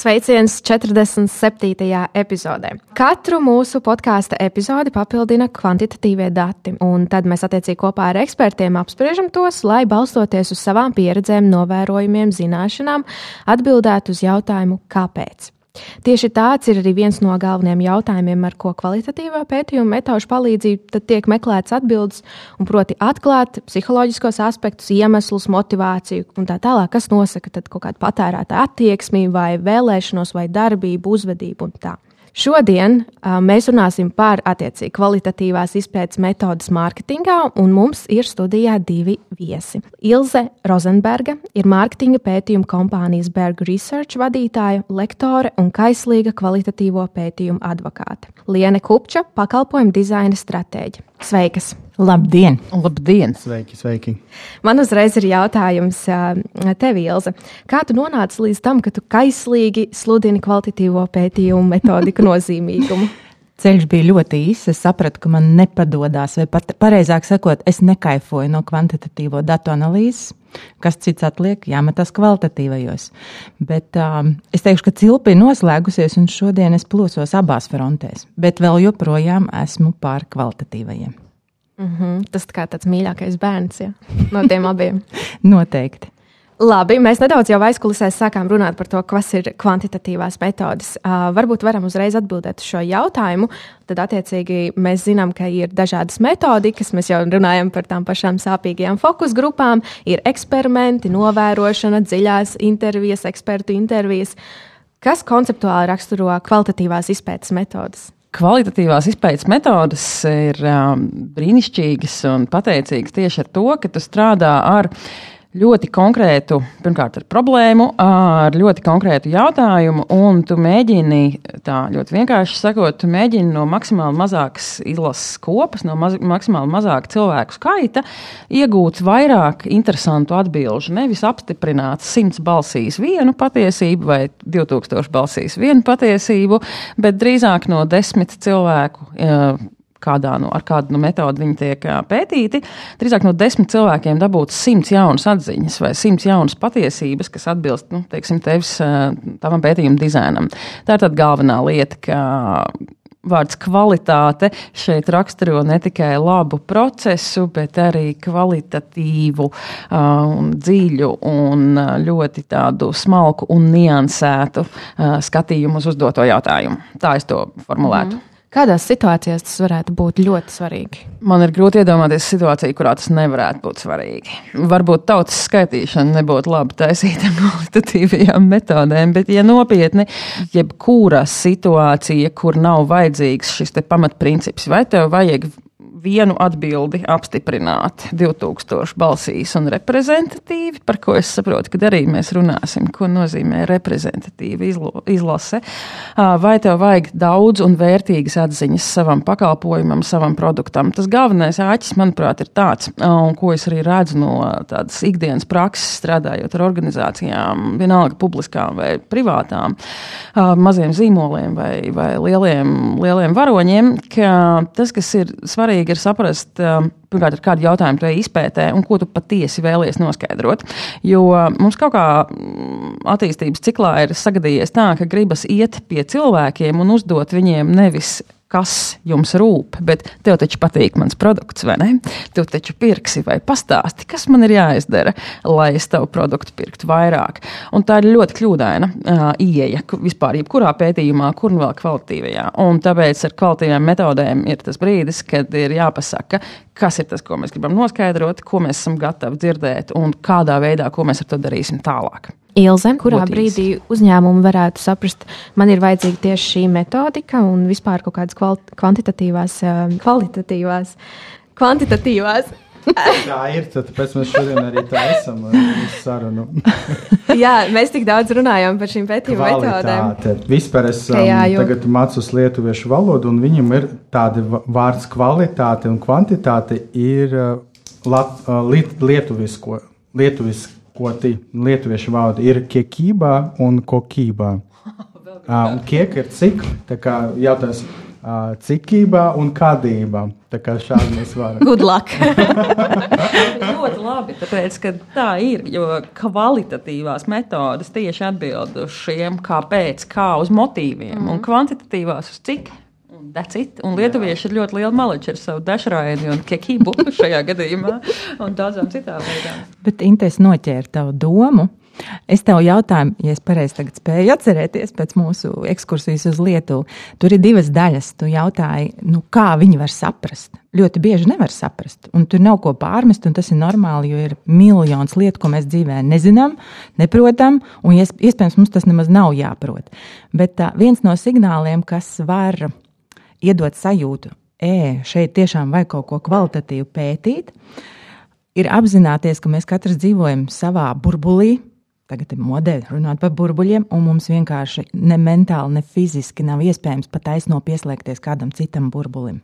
Sveiciens 47. epizodē. Katru mūsu podkāstu epizodi papildina kvantitatīvie dati, un tad mēs attiecīgi kopā ar ekspertiem apspriežam tos, lai balstoties uz savām pieredzēm, novērojumiem, zināšanām, atbildētu uz jautājumu, kāpēc. Tieši tāds ir arī viens no galvenajiem jautājumiem, ar ko kvalitatīvā pētījuma metožu palīdzību tiek meklēts atbildes, un proti atklāt psiholoģiskos aspektus, iemeslus, motivāciju un tā tālāk, kas nosaka kaut kādu patērētāju attieksmi vai vēlēšanos vai darbību, uzvedību un tā. Šodien uh, mēs runāsim par attiecīgi kvalitatīvās izpētes metodas mārketingā, un mums ir studijā divi viesi. Ilze Rozenberga ir mārketinga pētījuma kompānijas Berg Research vadītāja, lektore un kaislīga kvalitatīvo pētījumu advokāte. Liene Kupča - pakalpojumu dizaina stratēģe. Sveikas! Labdien! Labdien! Sveiki, sveiki! Man uzreiz ir jautājums tev, Ilze. Kā tu nonāci līdz tam, ka tu kaislīgi sludini kvalitatīvo pētījumu metodiku nozīmīgumu? Ceļš bija ļoti īss. Es sapratu, ka man nepadodas, vai pat pareizāk sakot, es nekaifoju no kvantitatīvo datu analīzes. Kas cits atliek, jāmetas kvalitatīvajos. Bet um, es teikšu, ka cilpa ir noslēgusies, un šodien es plosos abās frontēs. Bet vēl joprojām esmu pār kvalitatīvajiem. Mm -hmm. Tas kā tāds mīļākais bērns ja? no tiem abiem. Noteikti. Labi, mēs nedaudz jau aizkulisēs sākām runāt par to, kas ir kvantitatīvās metodes. Uh, varbūt varam uzreiz atbildēt uz šo jautājumu. Tad, attiecīgi, mēs zinām, ka ir dažādas metodikas. Mēs jau runājam par tām pašām sāpīgajām fokus grupām. Ir eksperimenti, novērošana, dziļās intervijas, ekspertu intervijas. Kas konceptuāli raksturo kvalitatīvās izpētes metodes? Kvalitatīvās izpētes metodes ir um, brīnišķīgas un pateicīgas tieši ar to, ka tu strādā ar ļoti konkrētu, pirmkārt, ar problēmu, ar ļoti konkrētu jautājumu, un tu mēģini, tā ļoti vienkārši sakot, tu mēģini no maksimāli mazākas izlases kopas, no maz, maksimāli mazāka cilvēku skaita, iegūt vairāk interesantu atbilžu. Nevis apstiprināt simts balsīs vienu patiesību vai 2000 balsīs vienu patiesību, bet drīzāk no desmit cilvēku kādā, nu, ar kādu nu, metodi viņi tiek pētīti. Drīzāk no desmit cilvēkiem dabūt simts jaunas atziņas vai simts jaunas patiesības, kas atbilst nu, teiksim, tevis, tavam pētījuma dizainam. Tā ir tā galvenā lieta, ka vārds kvalitāte šeit raksturo ne tikai labu procesu, bet arī kvalitatīvu, uh, dziļu un ļoti tādu smalku un niansētu skatījumu uz uzdoto jautājumu. Tā es to formulētu. Mm. Kādās situācijās tas varētu būt ļoti svarīgi? Man ir grūti iedomāties situāciju, kurā tas nevarētu būt svarīgi. Varbūt tautas skaitīšana nebūtu labi taisīta kvalitatīvajām metodēm, bet, ja nopietni, jebkura situācija, kur nav vajadzīgs šis pamatprincips, vai tev vajag vienu atbildi apstiprināt 2000 balsīs un reprezentatīvi, par ko es saprotu, ka arī mēs runāsim, ko nozīmē reprezentatīva izlase. Vai tev vajag daudz un vērtīgas atziņas savam pakalpojumam, savam produktam? Tas galvenais āķis, manuprāt, ir tāds, un ko es arī redzu no tādas ikdienas prakses, strādājot ar organizācijām, vienalga publiskām vai privātām, maziem zīmoliem vai, vai lieliem, lieliem varoņiem, ka tas, kas ir svarīgi, svarīgi ir saprast, um, pirmkārt, ar kādu jautājumu tu izpētē un ko tu patiesi vēlies noskaidrot. Jo mums kaut kā mm, attīstības ciklā ir sagadījies tā, ka gribas iet pie cilvēkiem un uzdot viņiem nevis kas jums rūp, bet tev taču patīk mans produkts, vai ne? Tu taču pirksi vai pastāsti, kas man ir jāizdara, lai es tavu produktu pirktu vairāk. Un tā ir ļoti kļūdaina uh, ieeja vispār, jebkurā pētījumā, kur nu vēl kvalitīvajā. Un tāpēc ar kvalitīvām metodēm ir tas brīdis, kad ir jāpasaka, kas ir tas, ko mēs gribam noskaidrot, ko mēs esam gatavi dzirdēt un kādā veidā, ko mēs ar to darīsim tālāk. Ilze, kurā Būtīs. brīdī uzņēmumi varētu saprast, man ir vajadzīga tieši šī metodika un vispār kaut kādas kvantitatīvās, kvalitatīvās, kvantitatīvās Tā ir. Tāpēc mēs šodien arī tā esam sarunu. jā, mēs tik daudz runājam par šīm pētījuma metodēm. Vispār es um, jā, jo... tagad mācos lietuviešu valodu, un viņam ir tādi vārds kvalitāte un kvantitāte ir uh, lat, uh, liet, lietuvisko, lietuviskoti, lietuviešu valoda ir kiekībā un kokībā. Uh, un kiek ir cik, tā kā jautājums cikībā un kādībā. Tā kā šādi mēs varam. Good luck! ļoti labi, tāpēc, ka tā ir, jo kvalitatīvās metodas tieši atbild uz šiem kāpēc, kā uz motīviem, mm -hmm. un mhm. kvantitatīvās uz cik. Un lietuvieši ir ļoti liela maliča ar savu dažraini un kekību šajā gadījumā un daudzām citām lietām. Bet Intes noķēra tavu domu Es tev jautāju, ja es pareizi spēju atcerēties pēc mūsu ekskursijas uz Lietuvu. Tur ir divas daļas. Tu jautāji, nu, kā viņi var saprast. Ļoti bieži nevar saprast, un tur nav ko pārmest, un tas ir normāli, jo ir miljons lietu, ko mēs dzīvē nezinām, neprotam, un iespējams mums tas nemaz nav jāprot. Bet tā, viens no signāliem, kas var iedot sajūtu, e, šeit tiešām vajag kaut ko kvalitatīvu pētīt, ir apzināties, ka mēs katrs dzīvojam savā burbulī, Tagad ir modē runāt par burbuļiem, un mums vienkārši ne mentāli, ne fiziski nav iespējams pat aizno pieslēgties kādam citam burbulim.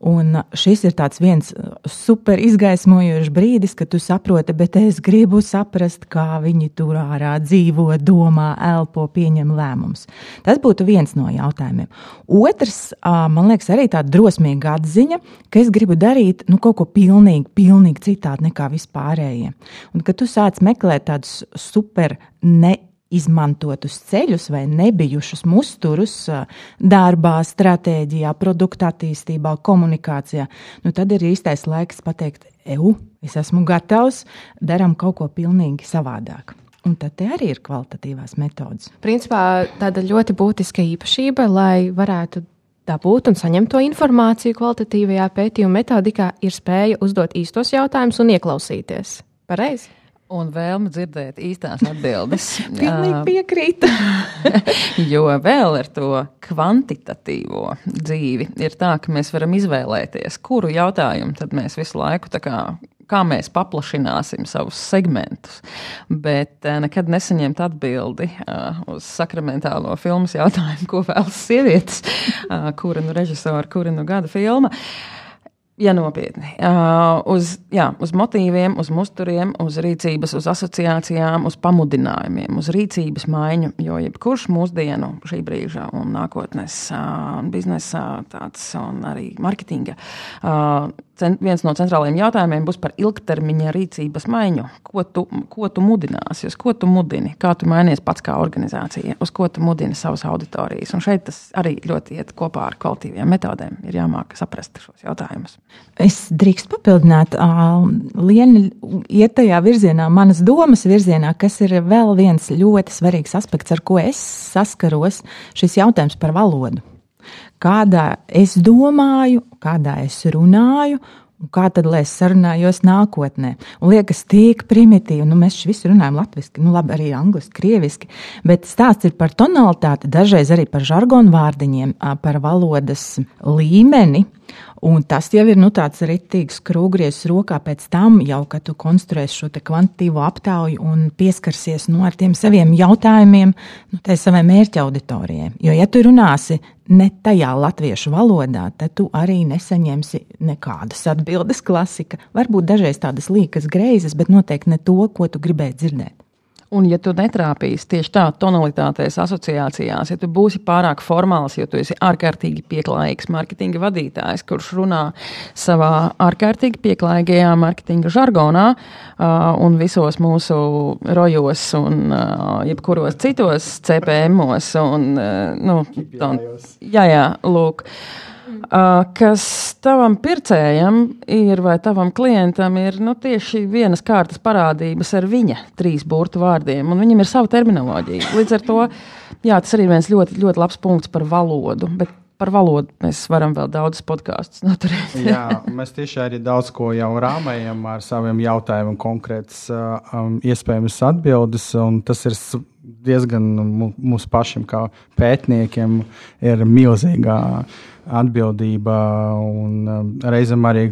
Un šis ir viens uh, super izgaismojošs brīdis, kad tu saproti, bet es gribu saprast, kā viņi tur ārā dzīvo, domā, elpo, pieņem lēmumus. Tas būtu viens no jautājumiem. Otrs, man liekas, arī tāda drosmīga atziņa, ka es gribu darīt nu, kaut ko pilnīgi, pilnīgi citādi nekā vispārējie. Un kad tu sāc meklēt tādus super ne izmantotus ceļus vai nebijušus musturus darbā, stratēģijā, produktu attīstībā, komunikācijā, nu tad ir īstais laiks pateikt, eu, es esmu gatavs, darām kaut ko pilnīgi savādāk. Un tad arī ir kvalitatīvās metodas. Principā tāda ļoti būtiska īpašība, lai varētu dabūt un saņemt to informāciju kvalitatīvajā pētījuma metodikā, ir spēja uzdot īstos jautājumus un ieklausīties. Pareizi? Un vēlme dzirdēt īstās atbildes. Pilnīgi piekrītu. jo vēl ar to kvantitatīvo dzīvi ir tā, ka mēs varam izvēlēties, kuru jautājumu tad mēs visu laiku kā, kā mēs paplašināsim savus segmentus. Bet nekad nesaņemt atbildi uh, uz sakramentālo filmu jautājumu, ko vēlas sievietes, uh, kura nu režisora, kura nu gada filma. Uh, Ja nopietni. Uh, uz, jā, uz motīviem, uz musturiem, uz rīcības, uz asociācijām, uz pamudinājumiem, uz rīcības maiņu. Jo jebkurš mūsdienu, šī brīža un nākotnes uh, biznesa tāds un arī marketinga uh, viens no centrālajiem jautājumiem būs par ilgtermiņa rīcības maiņu. Ko tu, ko tu mudināsi, uz ko tu mudini, kā tu mainies pats kā organizācija, uz ko tu mudini savas auditorijas. Un šeit tas arī ļoti iet kopā ar kvalitīviem metodēm. Ir jāmāk saprast šos jautājumus. Es drīkstu papildināt, Liena iet tajā virzienā, manas domas virzienā, kas ir vēl viens ļoti svarīgs aspekts, ar ko es saskaros, šis jautājums par valodu kādā es domāju, kādā es runāju. Kā tad, lai es sarunājos nākotnē? Un liekas, tik primitīvi, nu, mēs visi runājam latviešu, nu, labi, arī angliski, krieviski, bet stāsts ir par tonalitāti, dažreiz arī par žargonu vārdiņiem, par valodas līmeni. Un tas jau ir nu, tāds rītīgs krūgriezs rokā pēc tam, jau, kad tu konstruēsi šo kvantitīvo aptauju un pieskarsies nu, ar tiem saviem jautājumiem, nu, tai savai mērķa auditorijai. Jo, ja tu runāsi ne tajā latviešu valodā, tad tu arī nesaņemsi nekādas atbildes klasika. Varbūt dažreiz tādas līkas greizes, bet noteikti ne to, ko tu gribēji dzirdēt. Un, ja tu netrāpīsi tieši tā tonalitātēs, asociācijās, ja tu būsi pārāk formāls, jo tu esi ārkārtīgi pieklājīgs mārketinga vadītājs, kurš runā savā ārkārtīgi pieklājīgajā mārketinga žargonā uh, un visos mūsu rojos un uh, jebkuros citos CPM-os un, uh, nu, tā, jā, jā, lūk. Uh, kas tavam pircējam ir vai tavam klientam ir nu, tieši vienas kārtas parādības ar viņa trīs burtu vārdiem, un viņam ir sava terminoloģija. Līdz ar to jā, tas arī viens ļoti, ļoti labs punkts par valodu. Bet par valodu mēs varam vēl daudz podkāstus noturēt. Jā, mēs tieši arī daudz ko jau rāmējam ar saviem jautājumiem, konkrētas um, iespējamas atbildes. Tas ir diezgan mums pašiem, kā pētniekiem, ir milzīga atbildība un um, reizēm arī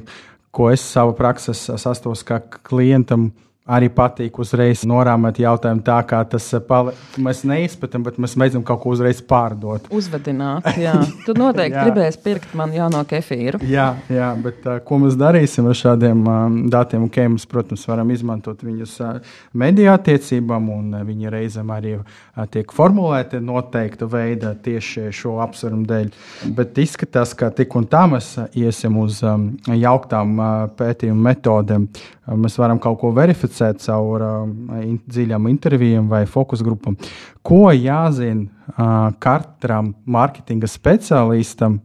ko es savā praksē sastos, ka klientam arī patīk uzreiz norāmēt jautājumu tā, kā tas eh, pali... mēs neizpētām, bet mēs mēģinām kaut ko uzreiz pārdot. Uzvedināt, jā. Tu noteikti gribēsi pirkt man jauno kefīru. Jā, jā bet uh, ko mēs darīsim ar šādiem um, datiem? Okay, mēs, protams, varam izmantot viņus uh, mediju attiecībām, un uh, viņi reizēm arī uh, tiek formulēti noteikta veida tieši šo apsvērumu dēļ. Bet izskatās, ka tik un tā mēs iesim uz um, jauktām uh, pētījumu metodēm. Uh, mēs varam kaut ko verificēt komunicēt caur uh, in, dziļām intervijām vai fokus grupām. Ko jāzina uh, katram mārketinga speciālistam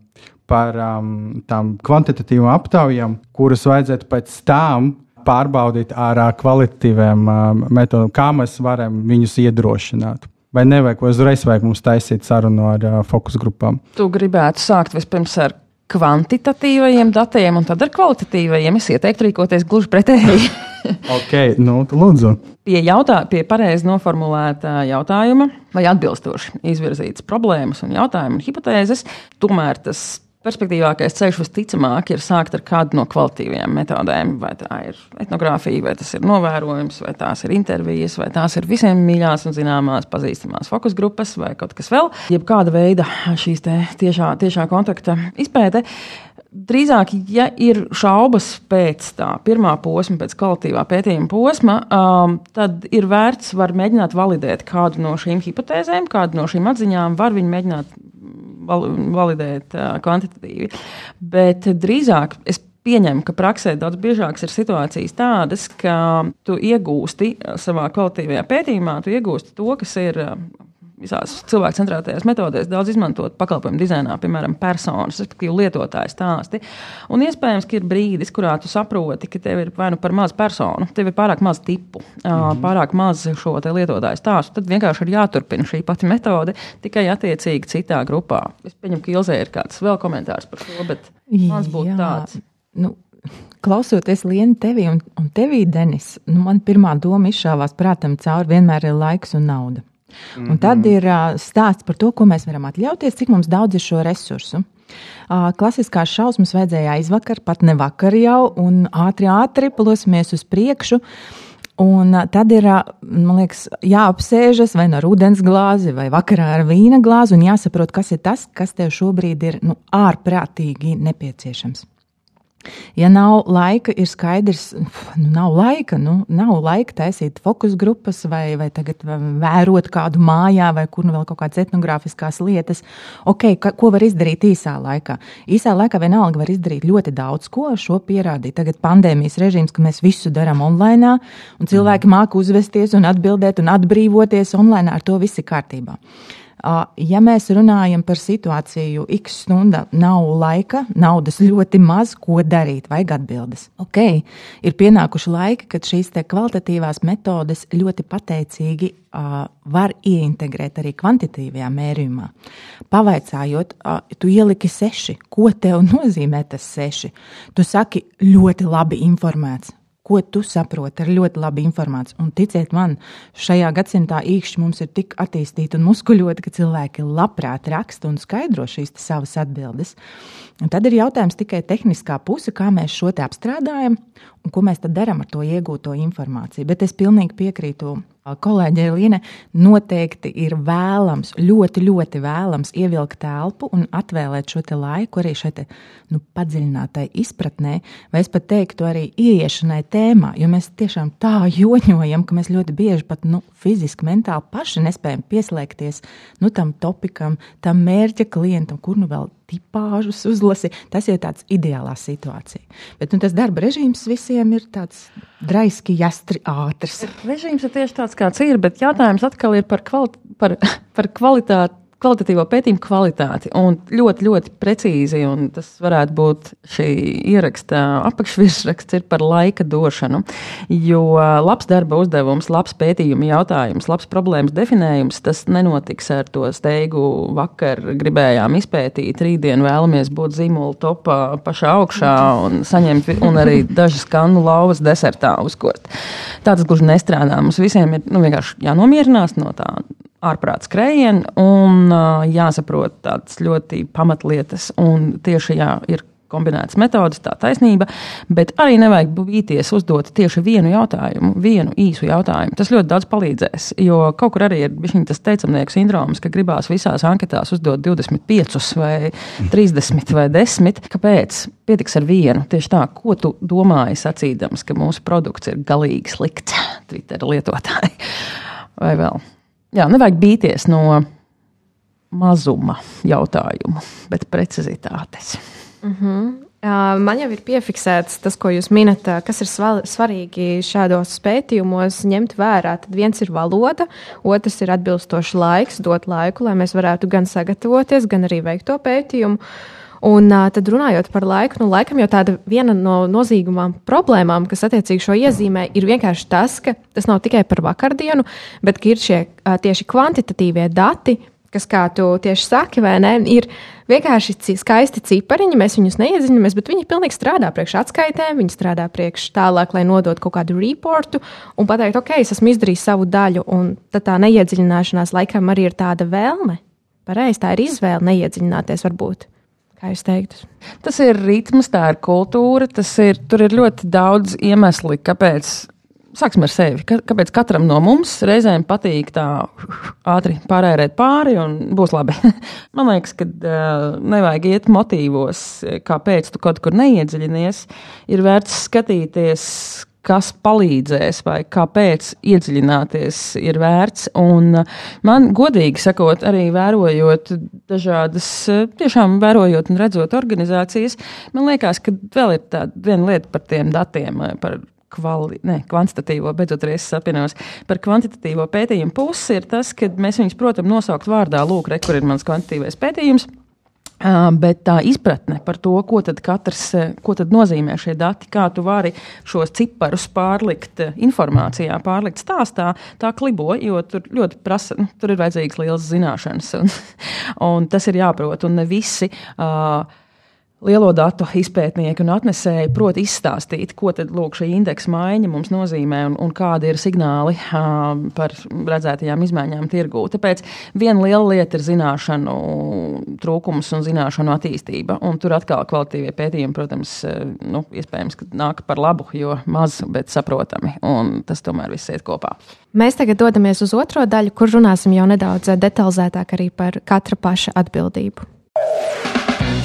par um, tām kvantitatīvām aptaujām, kuras vajadzētu pēc tam pārbaudīt ar uh, kvalitatīvām uh, metodēm, kā mēs varam viņus iedrošināt. Vai nevajag, vai uzreiz vajag mums taisīt sarunu ar uh, fokus grupām? Tu gribētu sākt vispirms ar kvantitatīvajiem datiem un tad ar kvalitatīvajiem. Es ieteiktu rīkoties gluži pretēji. ok, nu, lūdzu. Pie, jautā, pie pareizi noformulēta jautājuma vai atbilstoši izvirzītas problēmas un jautājumu un hipotēzes, tomēr tas perspektīvākais ceļš visticamāk ir sākt ar kādu no kvalitīvajām metodēm. Vai tā ir etnogrāfija, vai tas ir novērojums, vai tās ir intervijas, vai tās ir visiem mīļās un zināmās pazīstamās fokus grupas, vai kaut kas vēl. Jebkāda veida šīs tiešā, tiešā kontakta izpēte. Drīzāk, ja ir šaubas pēc tā pirmā posma, pēc kvalitīvā pētījuma posma, um, tad ir vērts mēģināt validēt kādu no šīm hipotēzēm, kādu no šīm atziņām, var viņi mēģināt validēt kvantitatīvi. Bet drīzāk es pieņemu, ka praksē daudz biežākas ir situācijas tādas, ka tu iegūsti savā kvalitīvajā pētījumā, tu iegūsti to, kas ir visās cilvēku centrētajās metodēs daudz izmantot pakalpojumu dizainā, piemēram, personas, respektīvi lietotāju stāsti. Un iespējams, ka ir brīdis, kurā tu saproti, ka tev ir vai nu par maz personu, tev ir pārāk maz tipu, mm -hmm. pārāk maz šo lietotāju stāstu. Tad vienkārši ir jāturpina šī pati metode, tikai attiecīgi citā grupā. Es pieņemu, ka Ilzē ir kāds vēl komentārs par šo, bet mans būtu tāds. Nu. Klausoties Lienu tevi un, un tevī, Denis, nu, man pirmā doma izšāvās prātam cauri vienmēr ir laiks un nauda. Mm -hmm. Un tad ir stāsts par to, ko mēs varam atļauties, cik mums daudz ir šo resursu. Klasiskās šausmas vajadzēja aizvakar, pat ne vakar jau, un ātri, ātri plosimies uz priekšu. Un tad ir, liekas, jāapsēžas vai no ūdens glāzi, vai vakarā ar vīna glāzi, un jāsaprot, kas ir tas, kas tev šobrīd ir nu, ārprātīgi nepieciešams. Ja nav laika, ir skaidrs, nu, nav laika. Nu, nav laika taisīt fokus grupas vai, vai vērot kādu mājā, vai kur nu vēl kaut kādas etnogrāfiskas lietas. Okay, ka, ko var izdarīt īsā laikā? Īsā laikā vienalga var izdarīt ļoti daudz ko. Šo pierādīja tagad pandēmijas režīms, ka mēs visu darām online, un cilvēki mm. māku uzvesties un atbildēt un atbrīvoties online. Ar to viss ir kārtībā. Ja mēs runājam par situāciju, x stunda nav laika, naudas ļoti maz, ko darīt, vajag atbildes. Ok, ir pienākuši laiki, kad šīs kvalitatīvās metodes ļoti pateicīgi uh, var ieintegrēt arī kvantitīvajā mērījumā. Pavaicājot, uh, tu ieliki seši, ko tev nozīmē tas seši? Tu saki ļoti labi informēts ko tu saproti ar ļoti labu informāciju. Un ticiet man, šajā gadsimtā īkšķi mums ir tik attīstīti un muskuļoti, ka cilvēki labprāt raksta un skaidro šīs savas atbildes. Un tad ir jautājums tikai tehniskā puse, kā mēs šo te apstrādājam un ko mēs tad darām ar to iegūto informāciju. Bet es pilnīgi piekrītu kolēģei Liene, noteikti ir vēlams, ļoti, ļoti vēlams ievilkt telpu un atvēlēt šo laiku arī šai te, nu, padziļinātai izpratnē, vai es pat teiktu, arī ieiešanai tēmā. Jo mēs tiešām tā joņojam, ka mēs ļoti bieži pat nu, fiziski, mentāli paši nespējam pieslēgties nu, tam topikam, tam mērķa klientam, kur nu vēl tipāžus uzlasi. Tas ir tāds ideālā situācija. Bet nu, tas darba režīms visiem ir tāds draiski, jastri, ātrs. Režīms ir tieši tāds, kāds ir, bet jautājums atkal ir par, kvali par, par kvalitāti kvalitatīvo pētījumu kvalitāti. Un ļoti, ļoti precīzi, un tas varētu būt šī ieraksta apakšvirsraksts, ir par laika došanu. Jo labs darba uzdevums, labs pētījuma jautājums, labs problēmas definējums, tas nenotiks ar to steigu. Vakar gribējām izpētīt, rītdien vēlamies būt zīmola topā pašā augšā un saņemt un arī dažas kanu lauvas desertā uzkost. Tā tas gluži nestrādā. Mums visiem ir nu, vienkārši jānomierinās no tā ārprāts skrējienu un jāsaprot tādas ļoti pamatlietas. Un tieši jā, ir kombinētas metodas, tā taisnība, bet arī nevajag bīties uzdot tieši vienu jautājumu, vienu īsu jautājumu. Tas ļoti daudz palīdzēs, jo kaut kur arī ir tas teicamnieku sindroms, ka gribās visās anketās uzdot 25 vai 30 vai 10. Kāpēc? Pietiks ar vienu. Tieši tā, ko tu domāji sacīdams, ka mūsu produkts ir galīgi slikts Twitter lietotāji vai vēl. Jā, nevajag bīties no mazuma jautājumu, bet precizitātes. Mm -hmm. Man jau ir piefiksēts tas, ko jūs minat, kas ir svarīgi šādos pētījumos ņemt vērā. Tad viens ir valoda, otrs ir atbilstošs laiks, dot laiku, lai mēs varētu gan sagatavoties, gan arī veikt to pētījumu. Un uh, tad runājot par laiku, nu, laikam jau tāda viena no nozīmīgām problēmām, kas attiecīgi šo iezīmē, ir vienkārši tas, ka tas nav tikai par vakardienu, bet ir šie uh, tieši kvantitatīvie dati, kas, kā tu tieši saki, ne, ir vienkārši skaisti cipariņi. Mēs viņus neiedziļināmies, bet viņi pilnīgi strādā priekš atskaitēm, viņi strādā priekš tālāk, lai nodotu kaut kādu reportu un pateikt, ok, es esmu izdarījis savu daļu, un tā neiedziļināšanās laikam arī ir tāda vēlme. Pareizi, tā ir izvēle neiedziļināties varbūt. Kā jūs teiktu? Tas ir ritms, tā ir kultūra, tas ir, tur ir ļoti daudz iemesli, kāpēc sāksim ar sevi. Kāpēc katram no mums reizēm patīk tā ātri pārērēt pāri un būs labi? Man liekas, ka uh, nevajag iet motīvos, kāpēc tu kaut kur neiedziļinies. Ir vērts skatīties, kas palīdzēs vai kāpēc iedziļināties ir vērts. Un man, godīgi sakot, arī vērojot dažādas, tiešām vērojot un redzot organizācijas, man liekas, ka vēl ir tāda viena lieta par tiem datiem, par kvali, ne, kvantitatīvo, beidzot arī es apvienojos par kvantitatīvo pētījumu pusi, ir tas, ka mēs viņus, protams, nosaukt vārdā, lūk, re, kur ir mans kvantitīvais pētījums. Bet tā izpratne par to, ko tad katrs, ko tad nozīmē šie dati, kā tu vari šos ciparus pārlikt informācijā, pārlikt stāstā, tā klibo, jo tur ļoti prasa, nu, tur ir vajadzīgas lielas zināšanas, un, un tas ir jāprot, un ne visi. Uh, lielo datu izpētnieki un atnesēji prot izstāstīt, ko tad lūk, šī indeksa maiņa mums nozīmē un, un kādi ir signāli uh, par redzētajām izmaiņām tirgū. Tāpēc viena liela lieta ir zināšanu trūkums un zināšanu attīstība. Un tur atkal kvalitīvie pētījumi, protams, nu, iespējams, nāk par labu, jo maz, bet saprotami. Un tas tomēr viss iet kopā. Mēs tagad dodamies uz otro daļu, kur runāsim jau nedaudz detalizētāk arī par katra paša atbildību.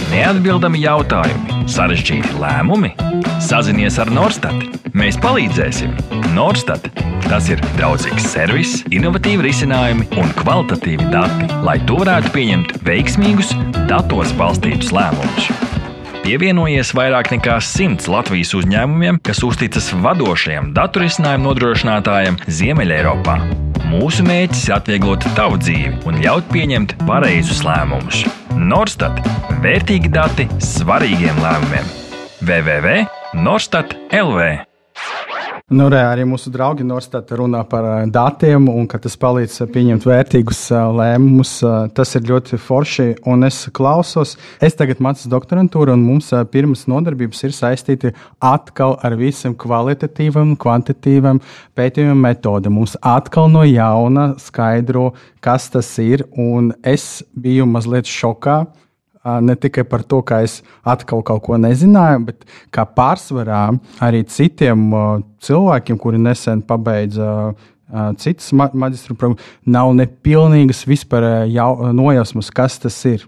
Neatbildami jautājumi, sarežģīti lēmumi. Sazinies ar Norstat. Mēs palīdzēsim. Norstat tas ir draudzīgs servis, innovatīvi risinājumi un kvalitatīvi dati, lai tu varētu pieņemt veiksmīgus, datos balstītus lēmumus. Pievienojies vairāk nekā simts Latvijas uzņēmumiem, kas uzticas vadošajam datorisinājumu nodrošinātājam Ziemeļeiropā. Mūsu mērķis ir atvieglot tavu dzīvi un ļaut pieņemt pareizus lēmumus. Norstat - vērtīgi dati svarīgiem lēmumiem. www.norstat LV Nu, re, arī mūsu draugi Norstat runā par uh, datiem un ka tas palīdz uh, pieņemt vērtīgus uh, lēmumus. Tas ir ļoti forši, un es klausos. Es tagad mācos doktorantūru, un mums pirmas nodarbības ir saistīti atkal ar visiem kvalitatīviem, kvantitīviem pētījumiem metodēm. Mums atkal no jauna skaidro, kas tas ir, un es biju mazliet šokā ne tikai par to, ka es atkal kaut ko nezināju, bet kā pārsvarā arī citiem cilvēkiem, kuri nesen pabeidza citas maģistra programmas, nav nepilnīgas vispār nojausmas, kas tas ir.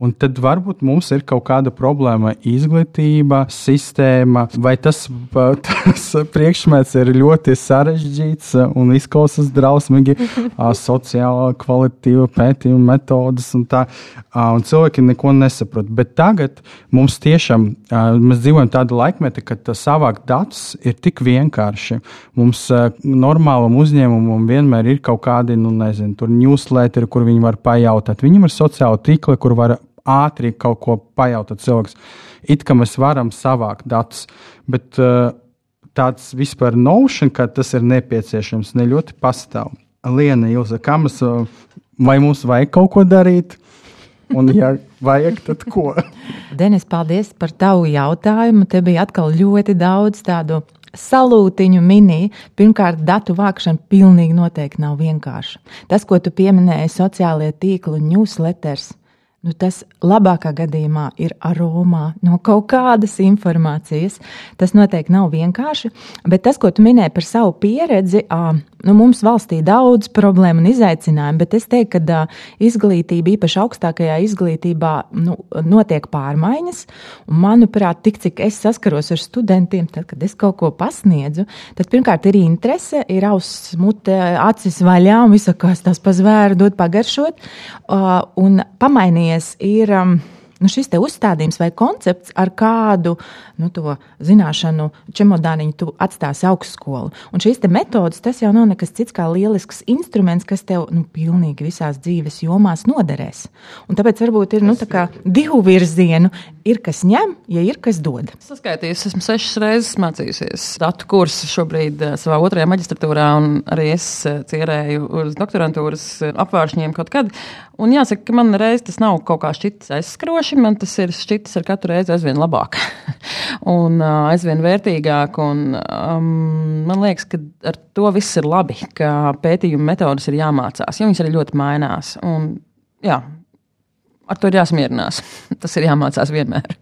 Un tad varbūt mums ir kaut kāda problēma, izglītība, sistēma, vai tas, tas priekšmets ir ļoti sarežģīts un izklausās drausmīgi, sociāla, kvalitīva pētījuma metodas un tā. Un cilvēki neko nesaprot. Bet tagad mums tiešām, mēs dzīvojam tādā laikmetā, kad savākt datus ir tik vienkārši. Mums normālam uzņēmumam vienmēr ir kaut kādi, nu, nezinu, tur newsletteri, kur viņi var pajautāt. Viņam ir sociāli tīkli, kur var ātri kaut ko pajautāt cilvēks. It kā mēs varam savākt datus, bet uh, tāds vispār notion, ka tas ir nepieciešams, ne ļoti pastāv. Liena, Ilza, kā mēs, uh, vai mums vajag kaut ko darīt? Un, ja vajag, tad ko? Denis, paldies par tavu jautājumu. Te bija atkal ļoti daudz tādu salūtiņu mini. Pirmkārt, datu vākšana pilnīgi noteikti nav vienkārša. Tas, ko tu pieminēji, sociālie tīkli un newsletters, Nu, tas labākā gadījumā ir aromā no kaut kādas informācijas. Tas noteikti nav vienkārši, bet tas, ko tu minēji par savu pieredzi, nu, mums valstī daudz problēmu un izaicinājumu, bet es teiktu, ka izglītība, īpaši augstākajā izglītībā, nu, notiek pārmaiņas. Un, manuprāt, tik cik es saskaros ar studentiem, tad, kad es kaut ko pasniedzu, tad pirmkārt ir interese, ir auss, mute, acis vaļā un visakās tās pazvēra dot pagaršot. Un pamainīt mainījies, ir um, nu, šis uzstādījums vai koncepts, ar kādu nu, zināšanu čemodāniņu tu atstāsi augstskolu. Un šīs metodas, tas jau nav nekas cits kā lielisks instruments, kas tev nu, pilnīgi visās dzīves jomās noderēs. Un tāpēc varbūt ir nu, tā divu virzienu. Ir kas ņem, ja ir kas dod. Saskaitījis, esmu sešas reizes mācījusies datu kursu šobrīd eh, savā otrajā maģistratūrā, un arī es eh, cerēju uz doktorantūras eh, apvāršņiem kaut kad. Un jāsaka, ka man reiz tas nav kaut kā šķitis aizskroši, man tas ir šķitis ar katru reizi aizvien labāk. un uh, aizvien vērtīgāk. Un, um, man liekas, ka ar to viss ir labi, ka pētījuma metodas ir jāmācās, jo viņas arī ļoti mainās. Un, jā, ar to ir jāsmierinās. Tas ir jāmācās vienmēr.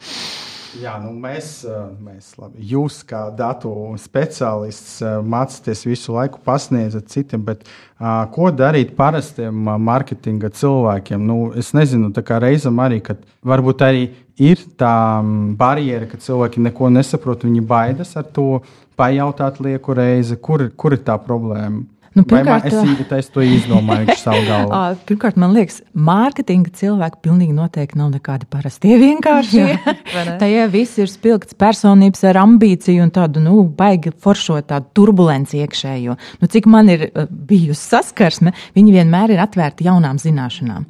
Jā, nu mēs, mēs labi, jūs kā datu speciālists mācāties visu laiku, pasniedzat citiem, bet uh, ko darīt parastiem mārketinga cilvēkiem? Nu, es nezinu, tā kā reizam arī, kad varbūt arī ir tā barjera, ka cilvēki neko nesaprot, viņi baidas ar to pajautāt lieku reizi, kur, kur ir tā problēma. Nu, pirmkārt, Vai man, es, es to izdomāju savu galvu. Pirmkārt, man liekas, mārketinga cilvēki pilnīgi noteikti nav nekādi parastie vienkārši. Tajā viss ir spilgts personības ar ambīciju un tādu, nu, baigi foršo tādu turbulenci iekšējo. Nu, cik man ir bijusi saskarsme, viņi vienmēr ir atvērti jaunām zināšanām.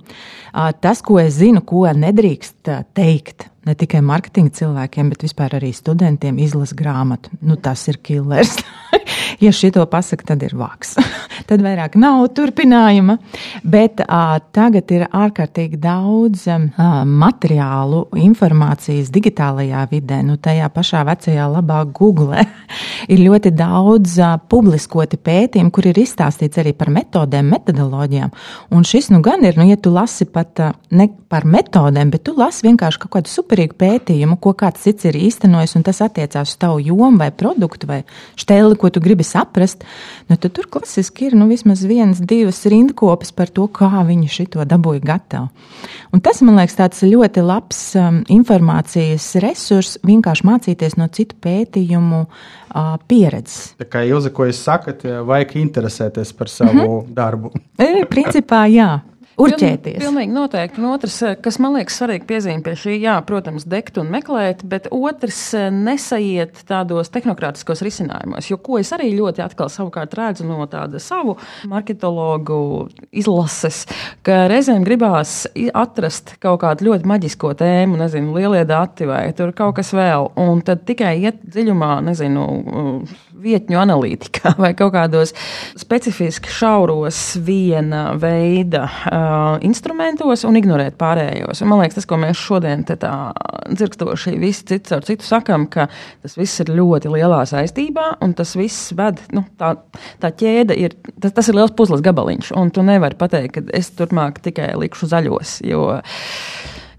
Tas, ko es zinu, ko nedrīkst teikt, ne tikai marketinga cilvēkiem, bet vispār arī studentiem izlasa grāmatu. Nu, tas ir killers. ja šito pasaka, tad ir vāks. tad vairāk nav turpinājuma. Bet uh, tagad ir ārkārtīgi daudz uh, materiālu, informācijas digitālajā vidē, nu tajā pašā vecajā labā Google. ir ļoti daudz uh, publiskoti pētījumi, kur ir izstāstīts arī par metodēm, metodoloģijām. Un šis nu gan ir, nu, ja tu lasi pat uh, ne par metodēm, bet tu lasi vienkārši kaut kādu superīgu pētījumu, ko kāds cits ir īstenojis, un tas attiecās uz tavu jomu vai produktu vai šteli, ko tu gribi saprast, nu, tad tur klasiski ir nu, vismaz viens, divas rindkopas par to, kā viņi šo dabūja gatavu. Un tas, man liekas, tāds ļoti labs um, informācijas resurs, vienkārši mācīties no citu pētījumu uh, pieredzes. Tā kā Ilze, ko jūs sakat, vajag interesēties par savu mm -hmm. darbu. E, principā, jā urķēties. Pilnīgi noteikti. Un otrs, eh, kas man liekas svarīgi piezīme pie šī, jā, protams, degt un meklēt, bet otrs, eh, nesaiet tādos tehnokrātiskos risinājumos. Jo ko es arī ļoti atkal savukārt redzu no tāda savu marketologu izlases, ka reizēm gribās atrast kaut kādu ļoti maģisko tēmu, nezinu, lielie dati vai tur kaut kas vēl, un tad tikai iet dziļumā, nezinu, vietņu analītikā vai kaut kādos specifiski šauros viena veida uh, instrumentos un ignorēt pārējos. Un man liekas, tas, ko mēs šodien tā dzirkstoši visi cits ar citu sakam, ka tas viss ir ļoti lielā saistībā un tas viss ved, nu, tā, tā ķēde ir, tas, tas ir liels puzles gabaliņš un tu nevari pateikt, ka es turpmāk tikai likšu zaļos, jo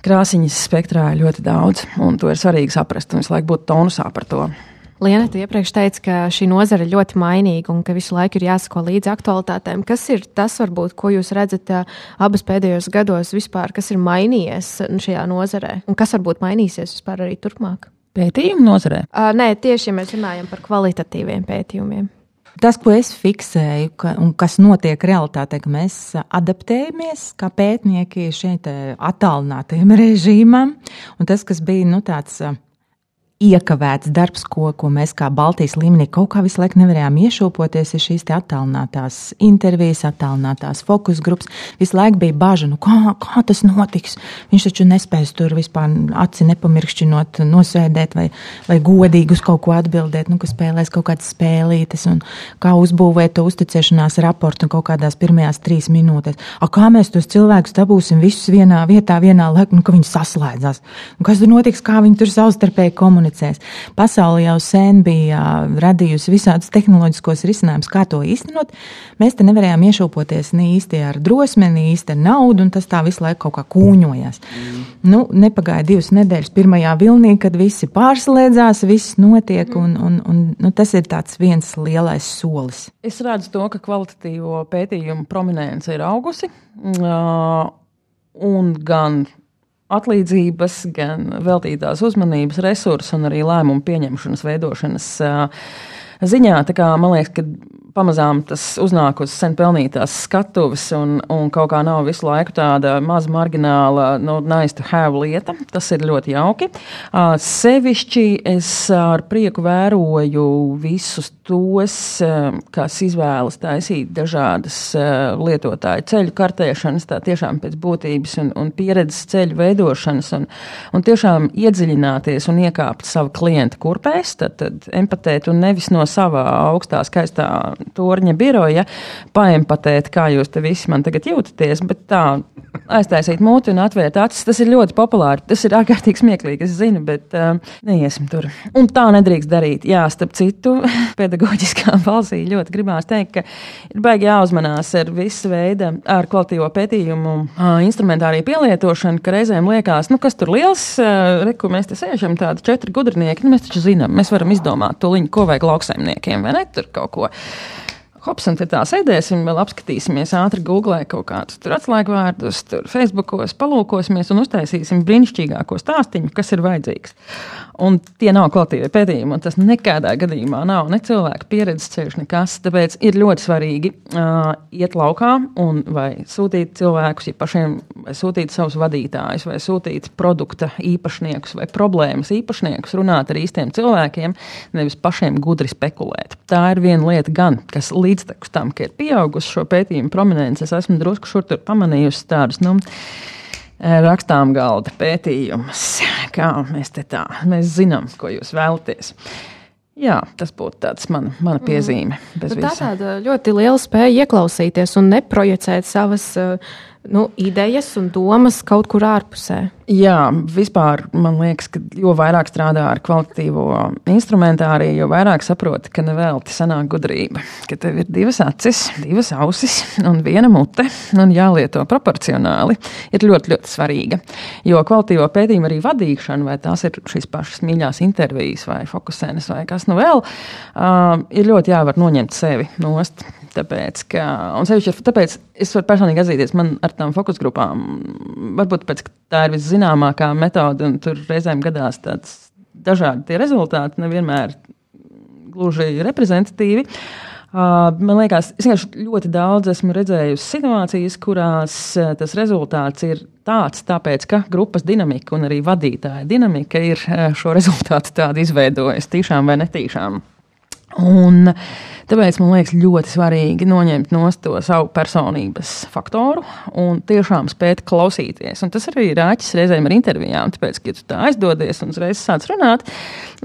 krāsiņas spektrā ir ļoti daudz un to ir svarīgi saprast un visu laiku būt tonusā par to. Liena, tu iepriekš teici, ka šī nozara ir ļoti mainīga un ka visu laiku ir jāsako līdzi aktualitātēm. Kas ir tas, varbūt, ko jūs redzat abas pēdējos gados vispār, kas ir mainījies šajā nozarē un kas varbūt mainīsies vispār arī turpmāk? Pētījumu nozarē? Uh, nē, tieši ja mēs runājam par kvalitatīviem pētījumiem. Tas, ko es fiksēju, ka, un kas notiek realitātē, ka mēs adaptējamies kā pētnieki šeit attālinātajam režīmam, un tas, kas bija nu, tāds iekavēts darbs, ko, ko mēs kā Baltijas līmenī kaut kā visu laiku nevarējām iešūpoties, ir šīs attālinātās intervijas, attālinātās fokus grupas. Visu laiku bija bažas, nu kā, kā tas notiks. Viņš taču nespēs tur vispār aci nepamirkšķinot, nosēdēt vai, vai godīgi uz kaut ko atbildēt, nu, ka spēlēs kaut kādas spēlītes un kā uzbūvēt to uzticēšanās raportu kaut kādās pirmajās trīs minūtēs. A, kā mēs tos cilvēkus dabūsim visus vienā vietā, vienā laikā, nu, ka viņi saslēdzās? Nu, kas tur notiks, kā viņi tur savstarpēji komunicē? Komunicēs. Pasaule jau sen bija radījusi visādus tehnoloģiskos risinājumus, kā to īstenot. Mēs te nevarējām iešūpoties ne īsti ar drosmi, ne īsti ar naudu, un tas tā visu laiku kaut kā kūņojās. Mm. Nu, nepagāja divas nedēļas pirmajā vilnī, kad visi pārslēdzās, viss notiek, un, un, un nu, tas ir tāds viens lielais solis. Es redzu to, ka kvalitatīvo pētījumu prominence ir augusi. Uh, un gan atlīdzības, gan veltītās uzmanības, resursu un arī lēmumu pieņemšanas, veidošanas ziņā. Tā kā man liekas, ka pamazām tas uznāk uz sen pelnītās skatuves, un, un kaut kā nav visu laiku tāda maza margināla, no nu, nice to have lieta. Tas ir ļoti jauki. Uh, sevišķi es ar prieku vēroju visus tos, uh, kas izvēlas taisīt dažādas uh, lietotāju ceļu kartēšanas, tā tiešām pēc būtības un, un pieredzes ceļu veidošanas, un, un tiešām iedziļināties un iekāpt savu klientu kurpēs, tad, tad empatēt un nevis no savā augstā, skaistā torņa biroja, paempatēt, kā jūs te visi man tagad jūtaties, bet tā aiztaisīt mūti un atvērt acis, tas ir ļoti populāri. Tas ir ārkārtīgi smieklīgi, es zinu, bet uh, neiesim tur. Un tā nedrīkst darīt. Jā, starp citu, pedagoģiskā balsī ļoti gribās teikt, ka ir baigi jāuzmanās ar visu veidu ar kvalitīvo pētījumu instrumentāriju pielietošanu, ka reizēm liekas, nu kas tur liels, reku mēs te sēžam tādi četri gudrinieki, nu mēs taču zinām, mēs varam izdomāt to liņu, ko vajag lauksaimniekiem, vai ne, tur kaut ko. Hops, un tā sēdēsim, vēl apskatīsimies, ātri googlē kaut kādus atslēgu vārdus, tur Facebookos, palūkosimies un uztaisīsim brīnišķīgāko stāstījumu, kas ir vajadzīgs. Un tie nav kvalitīvi pētījumi, un tas nekādā gadījumā nav ne cilvēka pieredzes ceļš, nekas. Tāpēc ir ļoti svarīgi uh, iet laukā un vai sūtīt cilvēkus, ja pašiem, vai sūtīt savus vadītājus, vai sūtīt produkta īpašniekus vai problēmas īpašniekus, runāt ar īstiem cilvēkiem, nevis pašiem gudri spekulēt. Tā ir viena lieta gan, kas līdztekus tam, ka ir pieaugusi šo pētījumu prominence, es esmu drusku šur tur pamanījusi tādus, nu, rakstām galda pētījumus. Kā mēs te tā, mēs zinām, ko jūs vēlaties. Jā, tas būtu tāds man, mana piezīme. Mm. Tā tāda ļoti liela spēja ieklausīties un neprojicēt savas uh, nu, idejas un domas kaut kur ārpusē. Jā, vispār man liekas, ka jo vairāk strādā ar kvalitatīvo instrumentāriju, jo vairāk saproti, ka nevelti sanāk gudrība. Ka tev ir divas acis, divas ausis un viena mute, un jālieto proporcionāli, ir ļoti, ļoti svarīga. Jo kvalitatīvo pētījumu arī vadīšana, vai tās ir šīs pašas mīļās intervijas vai fokusēnes vai kas nu vēl, uh, ir ļoti jāvar noņemt sevi nost. Tāpēc, ka, un sevišķi tāpēc es varu personīgi atzīties, man ar tām fokus grupām, varbūt pēc, tā ir viszināmākā metode, un tur reizēm gadās tāds dažādi rezultāti, nevienmēr gluži reprezentatīvi. Uh, man liekas, es vienkārši ļoti daudz esmu redzējusi situācijas, kurās uh, tas rezultāts ir tāds, tāpēc, ka grupas dinamika un arī vadītāja dinamika ir uh, šo rezultātu tādu izveidojusi, tīšām vai netīšām. Un tāpēc man liekas ļoti svarīgi noņemt no to savu personības faktoru un tiešām spēt klausīties. Un tas arī ir āķis reizēm ar intervijām. Tāpēc, kad tu tā aizdodies un uzreiz sāc runāt,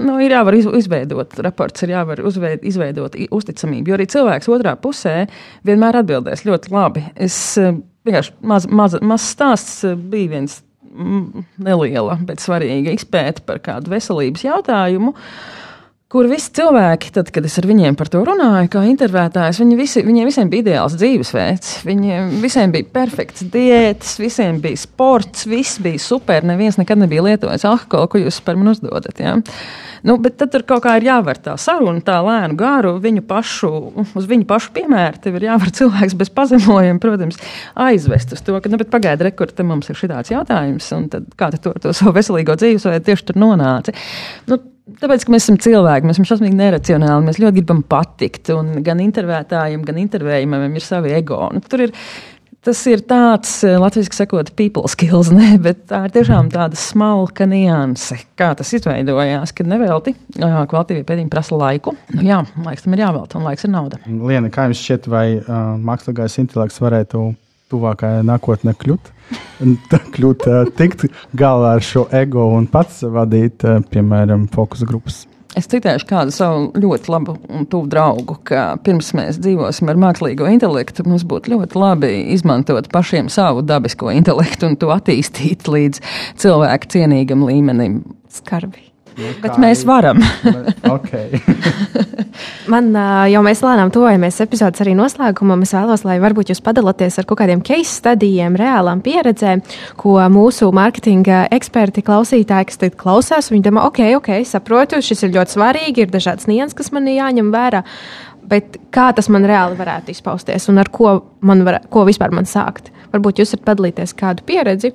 nu, ir jāvar izveidot raports, ir jāvar uzveid, izveidot uzticamību. Jo arī cilvēks otrā pusē vienmēr atbildēs ļoti labi. Es eh, vienkārši maz, maz, maz stāsts eh, bija viens neliela, bet svarīga izpēta par kādu veselības jautājumu. Uh, kur visi cilvēki, tad, kad es ar viņiem par to runāju, kā intervētājs, viņi visi, viņiem visiem bija ideāls dzīvesveids. Viņiem visiem bija perfekts diētas, visiem bija sports, viss bija super. Neviens nekad nebija lietojis alkoholu, ko jūs par mani uzdodat. Ja? Nu, bet tad tur kaut kā ir jāvar tā saruna, tā lēnu gāru, viņu pašu, uz viņu pašu piemēru. Tev ir jāvar cilvēks bez pazemojuma, protams, aizvest uz to, ka, nu, pagaidi, rekur, te mums ir šāds jautājums, un tad, kā tu to, to savu veselīgo dzīvesveidu tieši tur nonāci. Nu, Tāpēc, ka mēs esam cilvēki, mēs esam šausmīgi neracionāli, mēs ļoti gribam patikt. Gan intervētājiem, gan intervējumam ir savi ego. Nu, tur ir, tas ir tāds, eh, latviešu sakot, people skills, ne, bet tā ir tiešām tāda smalka nianse, kā tas izveidojās, kad nevelti kvalitīvi pētījumi prasa laiku. Nu, jā, laiks tam ir jāvelta, un laiks ir nauda. Liena, kā jums šķiet, vai uh, mākslīgais intelekts varētu tuvākajā nākotnē kļūt. Kļūt tikt galā ar šo ego un pats vadīt, piemēram, fokus grupas. Es citēšu kādu savu ļoti labu un tuvu draugu, ka pirms mēs dzīvosim ar mākslīgo intelektu, mums būtu ļoti labi izmantot pašiem savu dabisko intelektu un to attīstīt līdz cilvēku cienīgam līmenim. Skarbi. Nu, Bet mēs varam. okay. Man jau mēs lēnām tojamies epizodes arī noslēgumam. Es vēlos, lai varbūt jūs padalāties ar kaut kādiem case studijiem, reālām pieredzēm, ko mūsu mārketinga eksperti, klausītāji, kas tagad klausās, viņi domā, ok, ok, saprotu, šis ir ļoti svarīgi, ir dažādas nianses, kas man jāņem vērā. Bet kā tas man reāli varētu izpausties un ar ko, man var, ko vispār man sākt? Varbūt jūs varat padalīties kādu pieredzi,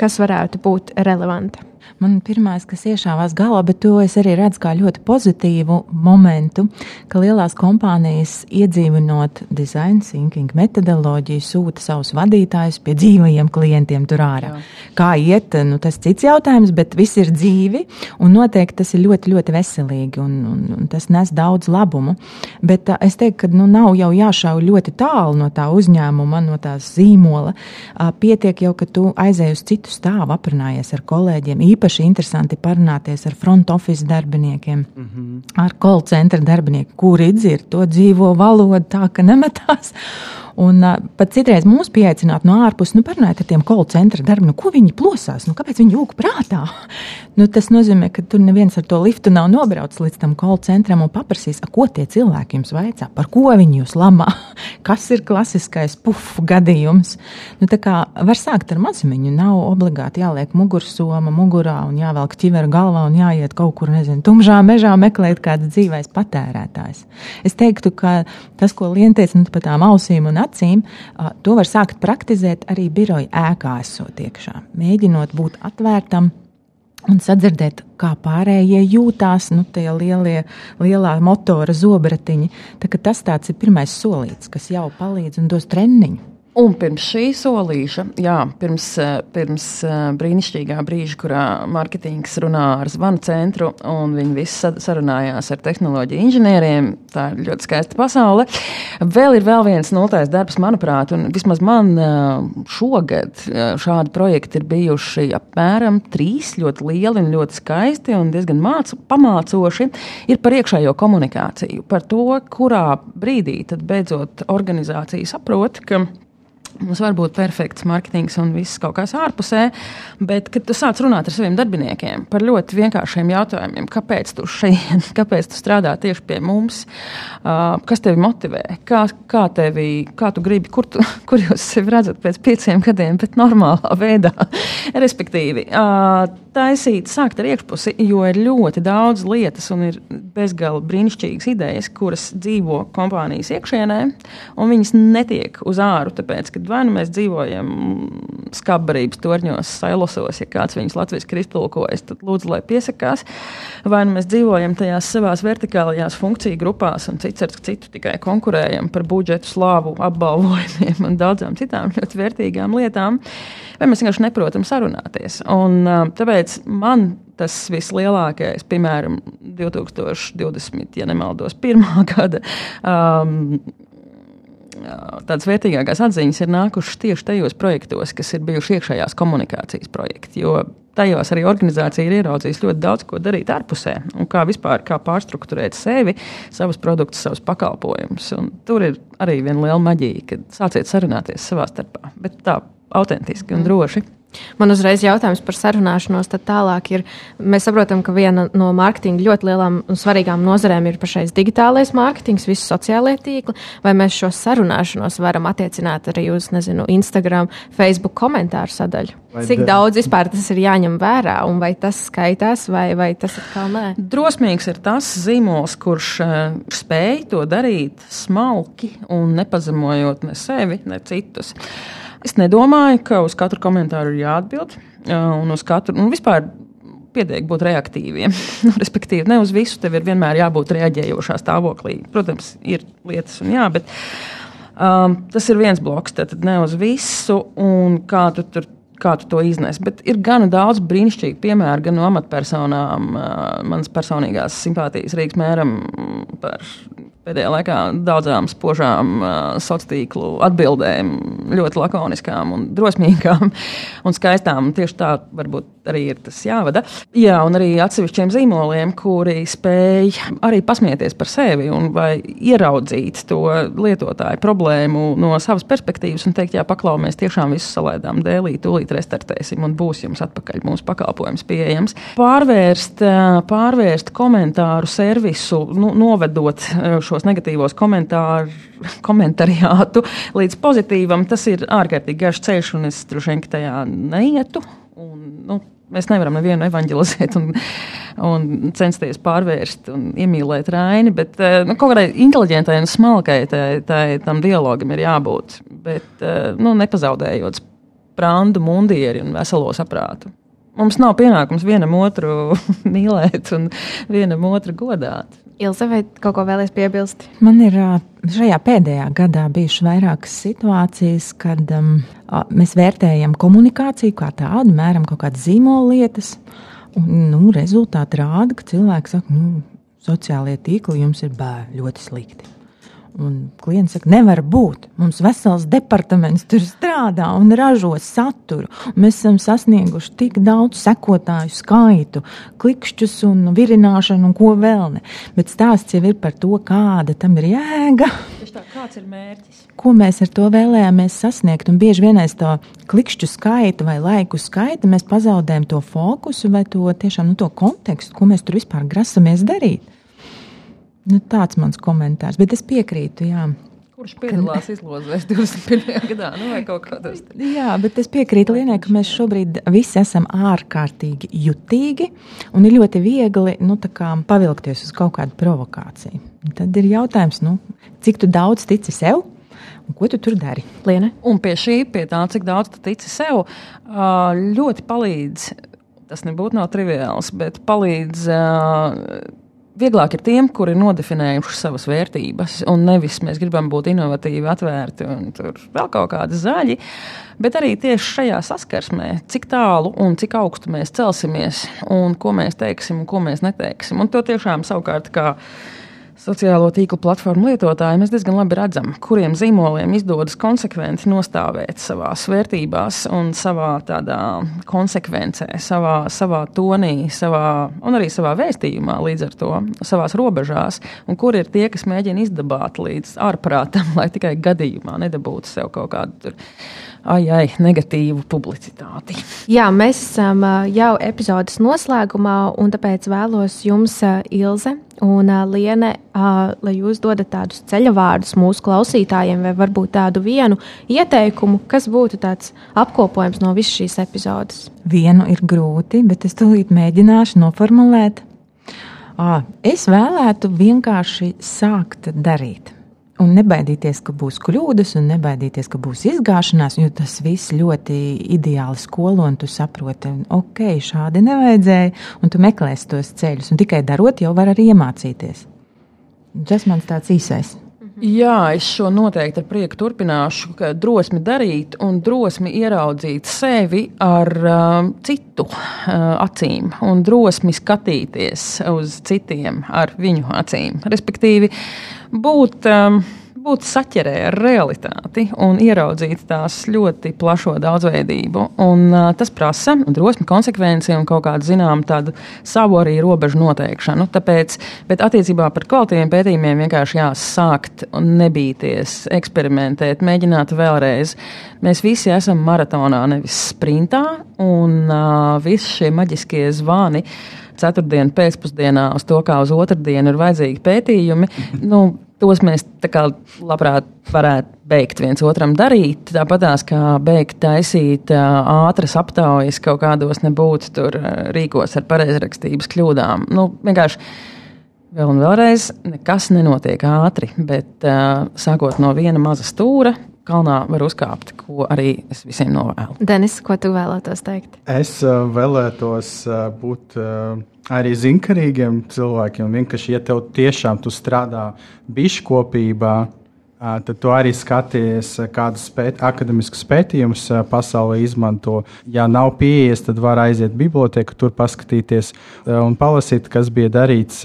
kas varētu būt relevanta. Man pirmais, kas iešāvās galvā, bet to es arī redzu kā ļoti pozitīvu momentu, ka lielās kompānijas iedzīvinot design thinking metodoloģiju sūta savus vadītājus pie dzīvajiem klientiem tur ārā. Jā. Kā iet, nu, tas cits jautājums, bet viss ir dzīvi un noteikti tas ir ļoti, ļoti veselīgi un, un, un tas nes daudz labumu. Bet uh, es teiktu, ka nu, nav jau jāšauj ļoti tālu no tā uzņēmuma, no tās zīmola. Uh, pietiek jau, ka tu aizēji uz citu stāvu, aprunājies ar kolēģiem. Īpaši īpaši interesanti parunāties ar front office darbiniekiem, mm -hmm. ar call centra darbiniekiem, kuri dzird to dzīvo valodu tā, ka nemetās. Un uh, pat citreiz mūs pieaicināt no ārpuses, nu, parunājiet ar tiem kolu centra darbiem, nu, ko viņi plosās, nu, kāpēc viņi jūg prātā. nu, tas nozīmē, ka tur neviens ar to liftu nav nobraucis līdz tam kolu centram un paprasīs, ko tie cilvēki jums vaicā, par ko viņi jūs lamā, kas ir klasiskais pufu gadījums. Nu, tā kā var sākt ar mazumiņu, nav obligāti jāliek mugursoma mugurā un jāvelk ķiveru galvā un jāiet kaut kur, nezinu, tumšā mežā meklēt kāds dzīvais patērētājs. Es teiktu, ka tas, ko lientēs nu, pa tām ausīm un acīm, to var sākt praktizēt arī biroja ēkā esot iekšā. Mēģinot būt atvērtam un sadzirdēt, kā pārējie jūtās, nu, tie lielie, lielā motora zobratiņi. Tā, tas tāds ir pirmais solīts, kas jau palīdz un dos treniņu. Un pirms šī solīša, jā, pirms, eh, pirms eh, brīnišķīgā brīža, kurā mārketings runā ar zvanu centru, un viņi visi sarunājās ar tehnoloģiju inženieriem, tā ir ļoti skaista pasaule. Vēl ir vēl viens nultais darbs, manuprāt, un vismaz man eh, šogad šādi projekti ir bijuši apmēram trīs ļoti lieli un ļoti skaisti un diezgan mācu, pamācoši. Ir par iekšējo komunikāciju, par to, kurā brīdī tad beidzot organizācija saprot, ka Mums var būt perfekts mārketings un viss kaut kas ārpusē, bet, kad tu sāc runāt ar saviem darbiniekiem par ļoti vienkāršiem jautājumiem, kāpēc tu šeit, kāpēc tu strādā tieši pie mums, kas tevi motivē, kā, kā, tevi, kā tu gribi, kur, tu, kur jūs sevi redzat pēc pieciem gadiem, bet normālā veidā, respektīvi taisīt, sākt ar iekšpusi, jo ir ļoti daudz lietas un ir bezgalīgi brīnišķīgas idejas, kuras dzīvo kompānijas iekšienē, un viņas netiek uz āru. Tāpēc, kad vai nu mēs dzīvojam skābarības torņos, sailosos, ja kāds viņus latviešu iztulkojas, tad lūdzu, lai piesakās, vai nu mēs dzīvojam tajās savās vertikālajās funkciju grupās un cits ar citu tikai konkurējam par budžetu, slāvu, apbalvojumiem un daudzām citām ļoti vērtīgām lietām, vai mēs vienkārši neprotam sarunāties. Un, tāpēc Tāpēc man tas vislielākais, piemēram, 2020, ja nemaldos, pirmā gada. Um, Tādas vērtīgākās atziņas ir nākušas tieši tajos projektos, kas ir bijuši iekšējās komunikācijas projekti. Jo tajos arī organizācija ir ieraudzījusi ļoti daudz ko darīt ārpusē, un kā vispār kā pārstruktūrēt sevi, savus produktus, savus pakalpojumus. Un tur ir arī viena liela maģija, kad sāciet sarunāties savā starpā, bet tā autentiski un droši. Mm. Man uzreiz jautājums par sarunāšanos. Tad tālāk ir, mēs saprotam, ka viena no mārketinga ļoti lielām un svarīgām nozarēm ir pašais digitālais mārketings, visi sociālie tīkli. Vai mēs šo sarunāšanos varam attiecināt arī uz, nezinu, Instagram, Facebook komentāru sadaļu? Vai Cik daudz vispār tas ir jāņem vērā, un vai tas skaitās, vai, vai tas atkal nē? Drosmīgs ir tas zīmols, kurš uh, spēj to darīt smalki un nepazemojot ne sevi, ne citus. Uh, Es nedomāju, ka uz katru komentāru ir jāatbild. Un uz katru, un vispār pietiek būt reaktīviem. Nu, respektīvi, ne uz visu tev ir vienmēr jābūt reaģējošā stāvoklī. Protams, ir lietas, un jā, bet um, tas ir viens bloks. Tad ne uz visu, un kā tu tur. Kā tu to iznes? Bet ir gana daudz brīnišķīgu piemēru, gan no amatpersonām, uh, manas personīgās simpātijas Rīgas mēram par pēdējā laikā daudzām spožām uh, sociālo tīklu atbildēm, ļoti lakoniskām un drosmīgām un skaistām. Tieši tā varbūt arī ir tas jāvada. Jā, un arī atsevišķiem zīmoliem, kuri spēj arī pasmieties par sevi un ieraudzīt to lietotāju problēmu no savas perspektīvas un teikt, jā, paklau, mēs tiešām visu salēdām dēlī, tūlīt restartēsim un būs jums atpakaļ mūsu pakalpojums pieejams. Pārvērst, pārvērst komentāru servisu, nu, novedot šos negatīvos komentārus līdz pozitīvam, tas ir ārkārtīgi garš ceļš, un es droši vien tajā neietu. Un, nu, mēs nevaram nevienu evanģelizēt un, un censties pārvērst un iemīlēt Raini, bet eh, nu, kaut kādai inteliģentai un smalkai tai, tai, tam dialogam ir jābūt. Bet eh, nu, nepazaudējot sprāndu, mundieri un veselo saprātu. Mums nav pienākums vienam otru mīlēt un vienam otru godāt. Ilze, vai kaut ko vēlēs piebilst? Man ir šajā pēdējā gadā bijušas vairākas situācijas, kad um, mēs vērtējam komunikāciju kā tādu, mēram kaut kādas zīmola lietas. Un, nu, rezultāti rāda, ka cilvēki saka, nu, sociālie tīkli jums ir bē, ļoti slikti. Un klients saka, nevar būt. Mums vesels departaments tur strādā un ražo saturu. Un mēs esam sasnieguši tik daudz sekotāju skaitu, klikšķus un virināšanu un ko vēl ne. Bet stāsts jau ir par to, kāda tam ir jēga. Tā, kāds ir mērķis? Ko mēs ar to vēlējāmies sasniegt? Un bieži vien aiz to klikšķu skaitu vai laiku skaitu mēs pazaudējam to fokusu vai to tiešām nu, to kontekstu, ko mēs tur vispār grasamies darīt. Nu, tāds mans komentārs, bet es piekrītu. Jā. Kurš piedalās izlozēs 21. gadā? Nu, jā, bet es piekrītu Lienai, ka mēs šobrīd visi esam ārkārtīgi jutīgi un ir ļoti viegli nu, pavilkties uz kaut kādu provokāciju. Tad ir jautājums, nu, cik daudz tici sev? Un ko tu tur dari? Liene? Un pie šī, pie tā, cik daudz tu tici sev, ļoti palīdz. Tas nebūtu nav triviāls, bet palīdz Vieglāk ir tiem, kuri ir nodefinējuši savas vērtības, un nevis mēs gribam būt inovatīvi, atvērti un tur vēl kaut kādi zaļi. Bet arī tieši šajā saskarsmē, cik tālu un cik augstu mēs celsimies, un ko mēs teiksim un ko mēs neteiksim. Un to tiešām savukārt kā sociālo tīklu platformu lietotāji, mēs diezgan labi redzam, kuriem zīmoliem izdodas konsekventi nostāvēt savā vērtībās savā tādā konsekvencē, savā, savā tonī, savā, un arī savā vēstījumā, līdz ar to savā robežās, un kur ir tie, kas mēģina izdabāt līdz ārprātam, lai tikai gadījumā nedabūtu sev kaut kādu ai, ai, negatīvu publicitāti. Jā, mēs esam jau epizodes noslēgumā, un tāpēc vēlos jums, Ilze un Liene, lai jūs dodat tādus ceļa vārdus mūsu klausītājiem, vai varbūt tādu vienu ieteikumu, kas būtu tāds apkopojums no visas šīs epizodes. Vienu ir grūti, bet es tūlīt mēģināšu noformulēt. Es vēlētu vienkārši sākt darīt Un nebaidīties, ka būs kļūdas, un nebaidīties, ka būs izgāšanās, jo tas viss ļoti ideāli skolo, un tu saproti, ok, šādi nevajadzēja, un tu meklēsi tos ceļus, un tikai darot, jau var arī iemācīties. Tas mans tāds īsais. Jā, es šo noteikti ar prieku turpināšu. Drosmi darīt un drosmi ieraudzīt sevi ar uh, citu uh, acīm, un drosmi skatīties uz citiem ar viņu acīm. Respektīvi, būt. Um, būt saķerē ar realitāti un ieraudzīt tās ļoti plašo daudzveidību. Un, uh, tas prasa drosmi, konsekvenci un kaut kādu zināmu tādu savu arī robežu noteikšanu. Tāpēc, bet attiecībā par kvalitīviem pētījumiem vienkārši jāsākt un nebīties, eksperimentēt, mēģināt vēlreiz. Mēs visi esam maratonā, nevis sprintā, un uh, visi šie maģiskie zvani ceturtdienu pēcpusdienā uz to, kā uz otrdienu ir vajadzīgi pētījumi. Nu, Tos mēs kā, labprāt varētu beigt viens otram darīt. Tāpatās kā beigt taisīt ātras aptaujas kaut kādos nebūtu tur rīkos ar pareizrakstības kļūdām. Nu, vienkārši vēl un vēlreiz nekas nenotiek ātri, bet sākot no viena maza stūra, kalnā var uzkāpt, ko arī es visiem novēlu. Denis, ko tu vēlētos teikt? Es uh, vēlētos uh, būt uh, arī zinkarīgiem cilvēkiem. Vienkārši, ja tev tiešām tu strādā biškopībā, tad tu arī skaties, kādus pēt, akademiskus pētījumus pasaulē izmanto. Ja nav pieejas, tad var aiziet biblioteku, tur paskatīties un palasīt, kas bija darīts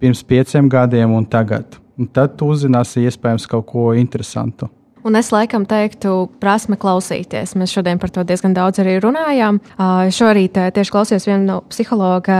pirms pieciem gadiem un tagad un tad tu uzzināsi iespējams kaut ko interesantu. Un es laikam teiktu, prasme klausīties. Mēs šodien par to diezgan daudz arī runājām. Šorīt tieši klausījos vienu no psihologa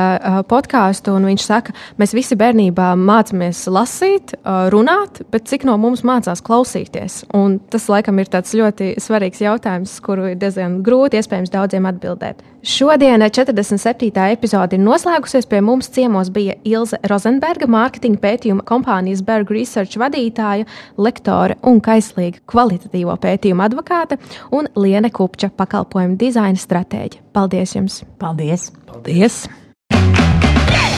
podkāstu, un viņš saka, mēs visi bērnībā mācāmies lasīt, runāt, bet cik no mums mācās klausīties? Un tas laikam ir tāds ļoti svarīgs jautājums, kuru ir diezgan grūti iespējams daudziem atbildēt. Šodien 47. epizode ir noslēgusies. Pie mums ciemos bija Ilze Rozenberga, mārketinga pētījuma kompānijas Berg Research vadītāja, lektore un kaislīga kvalitatīvo pētījumu advokāte un Liene Kupča, pakalpojumu dizaina stratēģe. Paldies jums! Paldies! Paldies!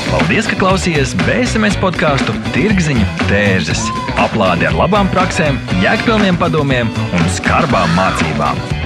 Paldies, ka klausījāties BSMS podkāstu Tirziņa tērzes. Aplādi ar labām praktiskām, jēgpilniem padomiem un skarbām mācībām.